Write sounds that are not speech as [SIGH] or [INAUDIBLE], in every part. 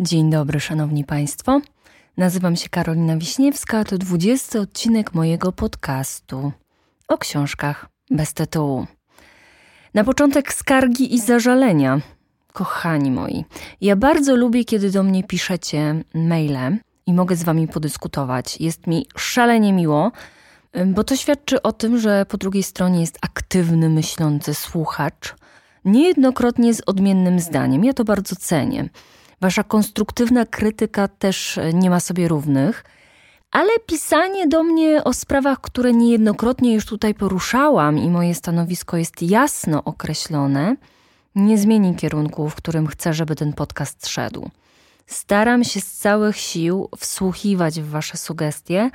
Dzień dobry, szanowni państwo. Nazywam się Karolina Wiśniewska, to 20 odcinek mojego podcastu o książkach bez tytułu. Na początek skargi i zażalenia. Kochani moi, ja bardzo lubię, kiedy do mnie piszecie maile i mogę z wami podyskutować. Jest mi szalenie miło, bo to świadczy o tym, że po drugiej stronie jest aktywny, myślący słuchacz, niejednokrotnie z odmiennym zdaniem. Ja to bardzo cenię. Wasza konstruktywna krytyka też nie ma sobie równych, ale pisanie do mnie o sprawach, które niejednokrotnie już tutaj poruszałam i moje stanowisko jest jasno określone, nie zmieni kierunku, w którym chcę, żeby ten podcast szedł. Staram się z całych sił wsłuchiwać w Wasze sugestie,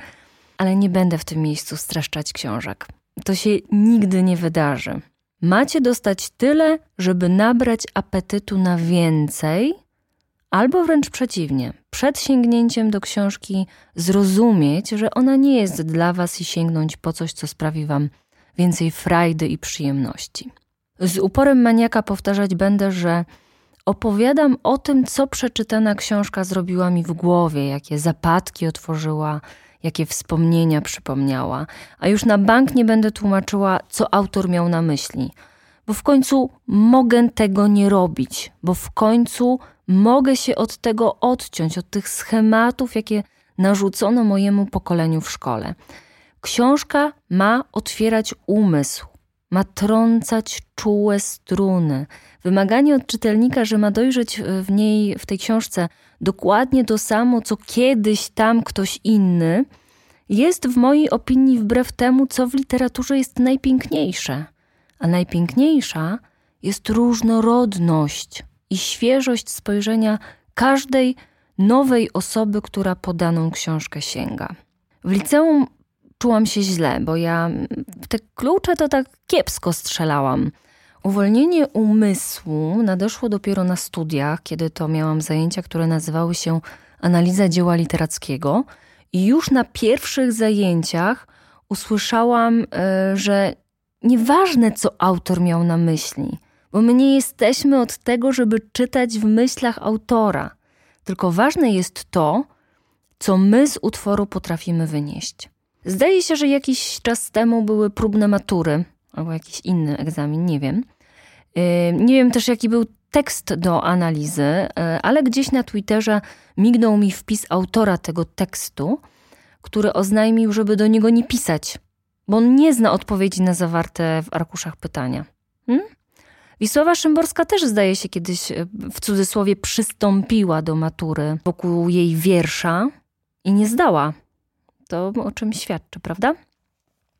ale nie będę w tym miejscu streszczać książek. To się nigdy nie wydarzy. Macie dostać tyle, żeby nabrać apetytu na więcej, albo wręcz przeciwnie, przed sięgnięciem do książki zrozumieć, że ona nie jest dla Was i sięgnąć po coś, co sprawi Wam więcej frajdy i przyjemności. Z uporem maniaka powtarzać będę, że opowiadam o tym, co przeczytana książka zrobiła mi w głowie, jakie zapadki otworzyła, jakie wspomnienia przypomniała, a już na bank nie będę tłumaczyła, co autor miał na myśli, bo w końcu mogę tego nie robić, bo w końcu mogę się od tego odciąć, od tych schematów, jakie narzucono mojemu pokoleniu w szkole. Książka ma otwierać umysł, ma trącać czułe struny. Wymaganie od czytelnika, że ma dojrzeć w niej, w tej książce, dokładnie to samo, co kiedyś tam ktoś inny, jest w mojej opinii wbrew temu, co w literaturze jest najpiękniejsze. A najpiękniejsza jest różnorodność i świeżość spojrzenia każdej nowej osoby, która po daną książkę sięga. W liceum czułam się źle, bo ja te klucze to tak kiepsko strzelałam. Uwolnienie umysłu nadeszło dopiero na studiach, kiedy to miałam zajęcia, które nazywały się Analiza dzieła literackiego. I już na pierwszych zajęciach usłyszałam, e, że nieważne, co autor miał na myśli, bo my nie jesteśmy od tego, żeby czytać w myślach autora, tylko ważne jest to, co my z utworu potrafimy wynieść. Zdaje się, że jakiś czas temu były próbne matury, albo jakiś inny egzamin, nie wiem. Nie wiem też, jaki był tekst do analizy, ale gdzieś na Twitterze mignął mi wpis autora tego tekstu, który oznajmił, żeby do niego nie pisać, bo on nie zna odpowiedzi na zawarte w arkuszach pytania. Hmm? Wisława Szymborska też zdaje się kiedyś w cudzysłowie przystąpiła do matury wokół jej wiersza i nie zdała. To o czym świadczy, prawda?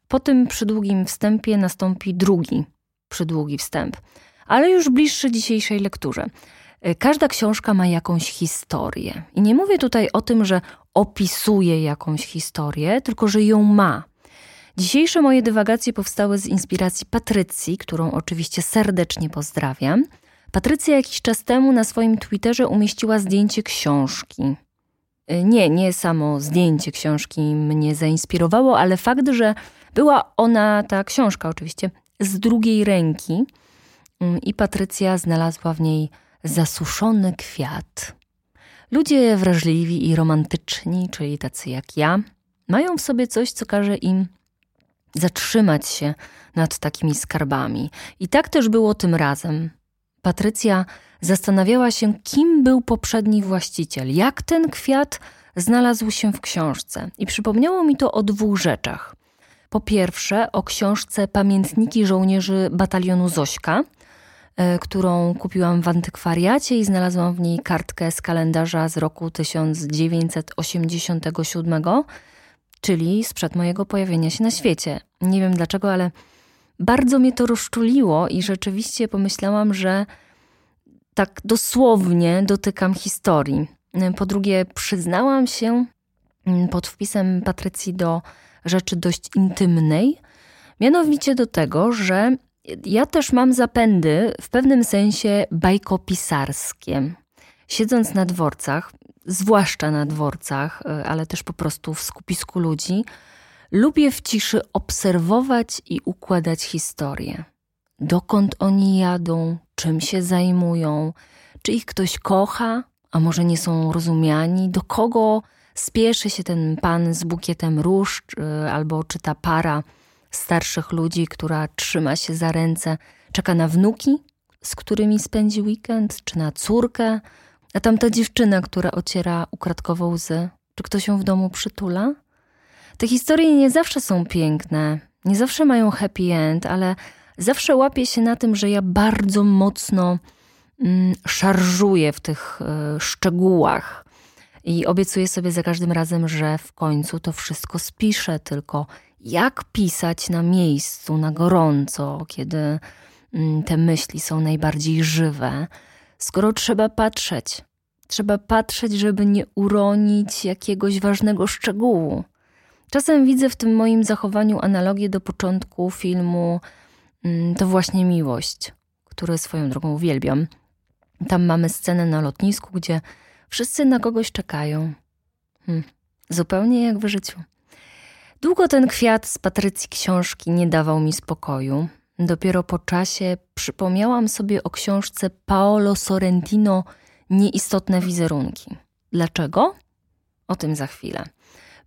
Po tym przydługim wstępie nastąpi drugi przydługi wstęp, ale już bliższy dzisiejszej lekturze. Każda książka ma jakąś historię. I nie mówię tutaj o tym, że opisuje jakąś historię, tylko że ją ma. Dzisiejsze moje dywagacje powstały z inspiracji Patrycji, którą oczywiście serdecznie pozdrawiam. Patrycja jakiś czas temu na swoim Twitterze umieściła zdjęcie książki. Y, nie, nie samo zdjęcie książki mnie zainspirowało, ale fakt, że była ona, ta książka oczywiście, z drugiej ręki mm, i Patrycja znalazła w niej zasuszony kwiat. Ludzie wrażliwi i romantyczni, czyli tacy jak ja, mają w sobie coś, co każe im zatrzymać się nad takimi skarbami. I tak też było tym razem. Patrycja zastanawiała się, kim był poprzedni właściciel, jak ten kwiat znalazł się w książce. I przypomniało mi to o dwóch rzeczach. Po pierwsze, o książce Pamiętniki żołnierzy batalionu Zośka, e, którą kupiłam w antykwariacie i znalazłam w niej kartkę z kalendarza z roku 1987, czyli sprzed mojego pojawienia się na świecie. Nie wiem dlaczego, ale bardzo mnie to rozczuliło i rzeczywiście pomyślałam, że tak dosłownie dotykam historii. Po drugie, przyznałam się mm, pod wpisem Patrycji do rzeczy dość intymnej, mianowicie do tego, że ja też mam zapędy w pewnym sensie bajkopisarskie. Siedząc na dworcach, zwłaszcza na dworcach, e, ale też po prostu w skupisku ludzi, lubię w ciszy obserwować i układać historię. Dokąd oni jadą, czym się zajmują, czy ich ktoś kocha, A może nie są rozumiani? Do kogo spieszy się ten pan z bukietem róż, albo czy ta para starszych ludzi, która trzyma się za ręce, czeka na wnuki, z którymi spędzi weekend, czy na córkę, a tamta dziewczyna, która ociera ukradkowo łzy, czy ktoś ją w domu przytula? Te historie nie zawsze są piękne, nie zawsze mają happy end, ale zawsze łapię się na tym, że ja bardzo mocno mm, szarżuję w tych y, szczegółach. I obiecuję sobie za każdym razem, że w końcu to wszystko spiszę, tylko jak pisać na miejscu, na gorąco, kiedy mm, te myśli są najbardziej żywe, skoro trzeba patrzeć. Trzeba patrzeć, żeby nie uronić jakiegoś ważnego szczegółu. Czasem widzę w tym moim zachowaniu analogię do początku filmu mm, To właśnie miłość, który swoją drogą uwielbiam. Tam mamy scenę na lotnisku, gdzie wszyscy na kogoś czekają. Hmm, zupełnie jak w życiu. Długo ten kwiat z Patrycji książki nie dawał mi spokoju. Dopiero po czasie przypomniałam sobie o książce Paolo Sorrentino Nieistotne wizerunki. Dlaczego? O tym za chwilę.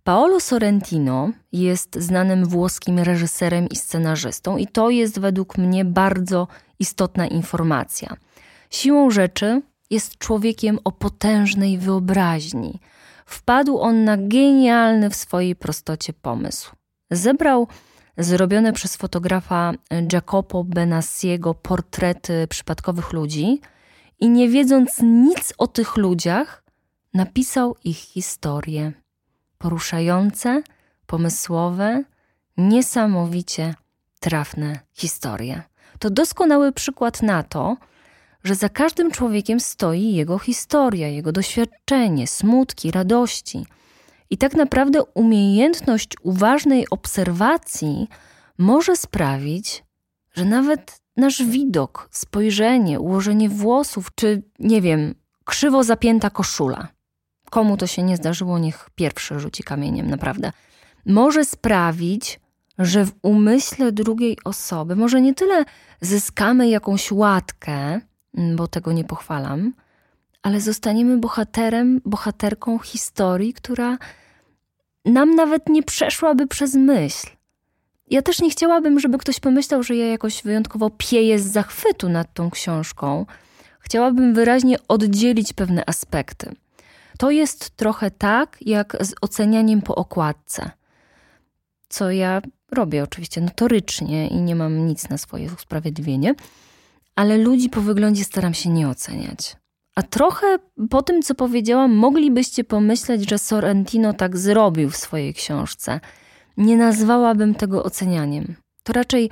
Paolo Sorrentino jest znanym włoskim reżyserem i scenarzystą, i to jest według mnie bardzo istotna informacja. Siłą rzeczy jest człowiekiem o potężnej wyobraźni. Wpadł on na genialny w swojej prostocie pomysł. Zebrał zrobione przez fotografa Jacopo Benassiego portrety przypadkowych ludzi i nie wiedząc nic o tych ludziach, napisał ich historię poruszające, pomysłowe, niesamowicie trafne historie. To doskonały przykład na to, że za każdym człowiekiem stoi jego historia, jego doświadczenie, smutki, radości. I tak naprawdę umiejętność uważnej obserwacji może sprawić, że nawet nasz widok, spojrzenie, ułożenie włosów, czy nie wiem, krzywo zapięta koszula Komu to się nie zdarzyło, niech pierwszy rzuci kamieniem, naprawdę. Może sprawić, że w umyśle drugiej osoby może nie tyle zyskamy jakąś łatkę, bo tego nie pochwalam, ale zostaniemy bohaterem, bohaterką historii, która nam nawet nie przeszłaby przez myśl. Ja też nie chciałabym, żeby ktoś pomyślał, że ja jakoś wyjątkowo pieję z zachwytu nad tą książką. Chciałabym wyraźnie oddzielić pewne aspekty. To jest trochę tak, jak z ocenianiem po okładce. Co ja robię oczywiście notorycznie i nie mam nic na swoje usprawiedliwienie, ale ludzi po wyglądzie staram się nie oceniać. A trochę po tym, co powiedziałam, moglibyście pomyśleć, że Sorrentino tak zrobił w swojej książce. Nie nazwałabym tego ocenianiem. To raczej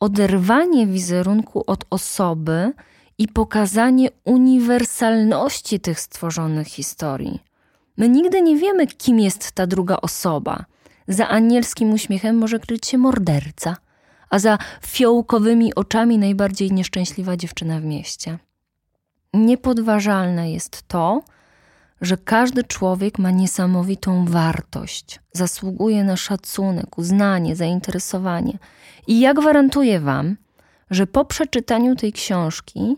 oderwanie wizerunku od osoby i pokazanie uniwersalności tych stworzonych historii. My nigdy nie wiemy, kim jest ta druga osoba. Za anielskim uśmiechem może kryć się morderca, a za fiołkowymi oczami najbardziej nieszczęśliwa dziewczyna w mieście. Niepodważalne jest to, że każdy człowiek ma niesamowitą wartość, zasługuje na szacunek, uznanie, zainteresowanie. I ja gwarantuję Wam, że po przeczytaniu tej książki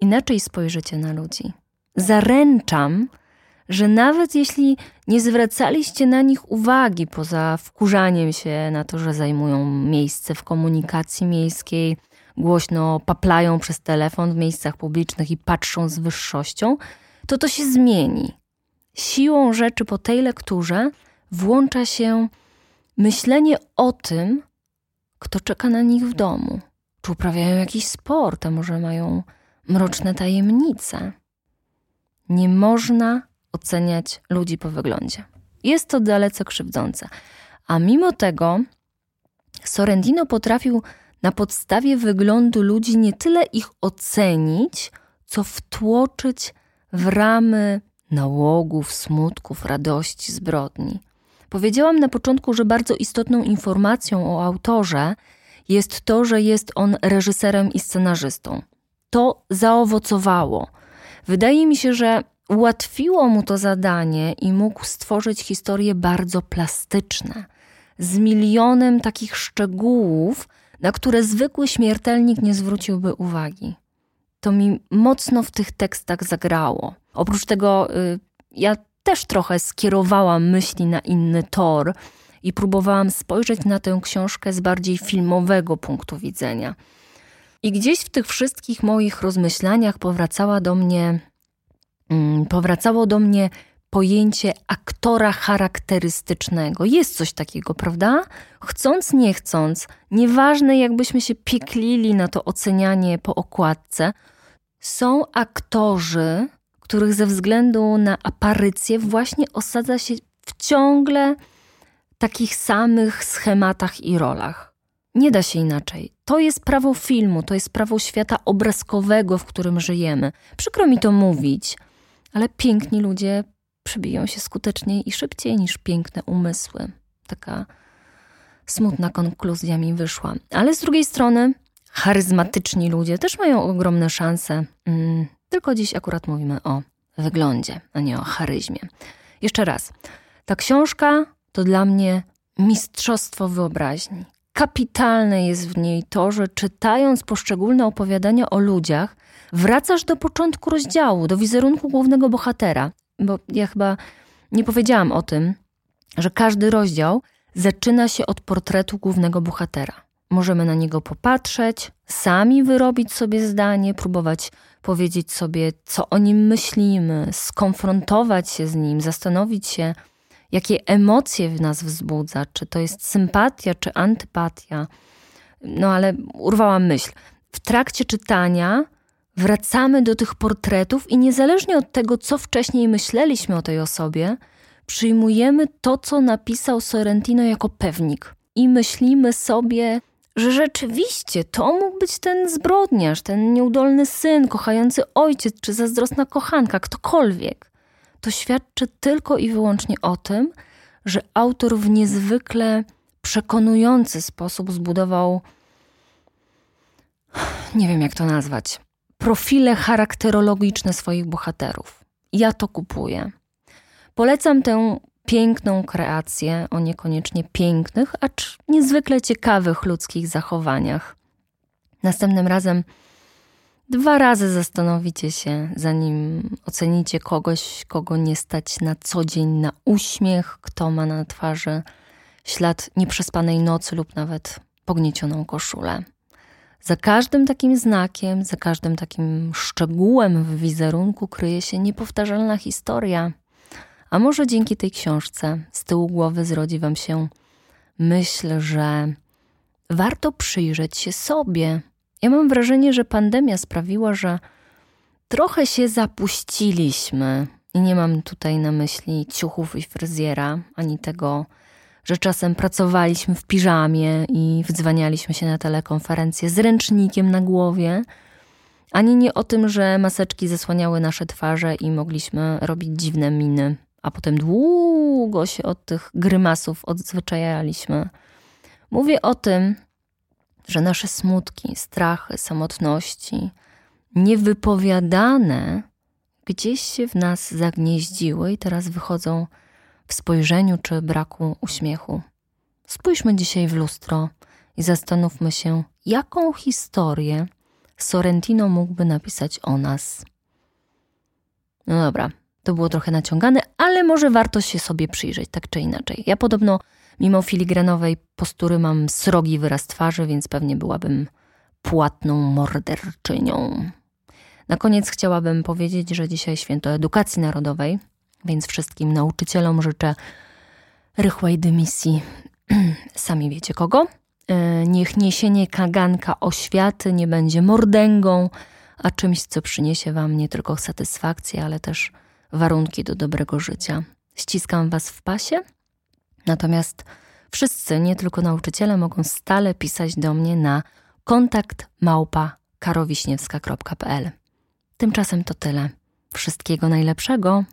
inaczej spojrzycie na ludzi. Zaręczam, że nawet jeśli nie zwracaliście na nich uwagi poza wkurzaniem się na to, że zajmują miejsce w komunikacji miejskiej, głośno paplają przez telefon w miejscach publicznych i patrzą z wyższością, to to się zmieni. Siłą rzeczy po tej lekturze włącza się myślenie o tym, kto czeka na nich w domu. Czy uprawiają jakiś sport, a może mają mroczne tajemnice. Nie można oceniać ludzi po wyglądzie. Jest to dalece krzywdzące. A mimo tego Sorrentino potrafił na podstawie wyglądu ludzi nie tyle ich ocenić, co wtłoczyć w ramy nałogów, smutków, radości, zbrodni. Powiedziałam na początku, że bardzo istotną informacją o autorze jest to, że jest on reżyserem i scenarzystą to zaowocowało. Wydaje mi się, że ułatwiło mu to zadanie i mógł stworzyć historie bardzo plastyczne, z milionem takich szczegółów, na które zwykły śmiertelnik nie zwróciłby uwagi. To mi mocno w tych tekstach zagrało. Oprócz tego y, ja też trochę skierowałam myśli na inny tor i próbowałam spojrzeć na tę książkę z bardziej filmowego punktu widzenia. I gdzieś w tych wszystkich moich rozmyślaniach powracała do mnie, mm, powracało do mnie pojęcie aktora charakterystycznego. Jest coś takiego, prawda? Chcąc, nie chcąc, nieważne jakbyśmy się pieklili na to ocenianie po okładce, są aktorzy, których ze względu na aparycję właśnie osadza się w ciągle takich samych schematach i rolach. Nie da się inaczej. To jest prawo filmu, to jest prawo świata obrazkowego, w którym żyjemy. Przykro mi to mówić, ale piękni ludzie przebiją się skuteczniej i szybciej niż piękne umysły. Taka smutna konkluzja mi wyszła. Ale z drugiej strony, charyzmatyczni ludzie też mają ogromne szanse. Mm, tylko dziś akurat mówimy o wyglądzie, a nie o charyzmie. Jeszcze raz. Ta książka to dla mnie mistrzostwo wyobraźni. Kapitalne jest w niej to, że czytając poszczególne opowiadania o ludziach, wracasz do początku rozdziału, do wizerunku głównego bohatera. Bo ja chyba nie powiedziałam o tym, że każdy rozdział zaczyna się od portretu głównego bohatera. Możemy na niego popatrzeć, sami wyrobić sobie zdanie, próbować powiedzieć sobie, co o nim myślimy, skonfrontować się z nim, zastanowić się, jakie emocje w nas wzbudza, czy to jest sympatia, czy antypatia. No ale urwałam myśl. W trakcie czytania wracamy do tych portretów i niezależnie od tego, co wcześniej myśleliśmy o tej osobie, przyjmujemy to, co napisał Sorrentino jako pewnik. I myślimy sobie, że rzeczywiście to mógł być ten zbrodniarz, ten nieudolny syn, kochający ojciec czy zazdrosna kochanka, ktokolwiek. To świadczy tylko i wyłącznie o tym, że autor w niezwykle przekonujący sposób zbudował, nie wiem jak to nazwać, profile charakterologiczne swoich bohaterów. Ja to kupuję. Polecam tę piękną kreację o niekoniecznie pięknych, acz niezwykle ciekawych ludzkich zachowaniach. Następnym razem dwa razy zastanowicie się, zanim ocenicie kogoś, kogo nie stać na co dzień na uśmiech, kto ma na twarzy ślad nieprzespanej nocy lub nawet pogniecioną koszulę. Za każdym takim znakiem, za każdym takim szczegółem w wizerunku kryje się niepowtarzalna historia – a może dzięki tej książce z tyłu głowy zrodzi Wam się myśl, że warto przyjrzeć się sobie. Ja mam wrażenie, że pandemia sprawiła, że trochę się zapuściliśmy. I nie mam tutaj na myśli ciuchów i fryzjera, ani tego, że czasem pracowaliśmy w piżamie i wdzwanialiśmy się na telekonferencję z ręcznikiem na głowie, ani nie o tym, że maseczki zasłaniały nasze twarze i mogliśmy robić dziwne miny a potem długo się od tych grymasów odzwyczajaliśmy. Mówię o tym, że nasze smutki, strachy, samotności, niewypowiadane, gdzieś się w nas zagnieździły i teraz wychodzą w spojrzeniu czy braku uśmiechu. Spójrzmy dzisiaj w lustro i zastanówmy się, jaką historię Sorrentino mógłby napisać o nas. No dobra, to było trochę naciągane, ale może warto się sobie przyjrzeć, tak czy inaczej. Ja podobno, mimo filigranowej postury, mam srogi wyraz twarzy, więc pewnie byłabym płatną morderczynią. Na koniec chciałabym powiedzieć, że dzisiaj święto edukacji narodowej, więc wszystkim nauczycielom życzę rychłej dymisji. [CLEARS THROAT] Sami wiecie kogo. E, niech niesienie kaganka oświaty nie będzie mordęgą, a czymś, co przyniesie wam nie tylko satysfakcję, ale też warunki do dobrego życia. Ściskam Was w pasie, natomiast wszyscy, nie tylko nauczyciele, mogą stale pisać do mnie na kontakt małpa karowiśniewska.pl. Tymczasem to tyle. Wszystkiego najlepszego.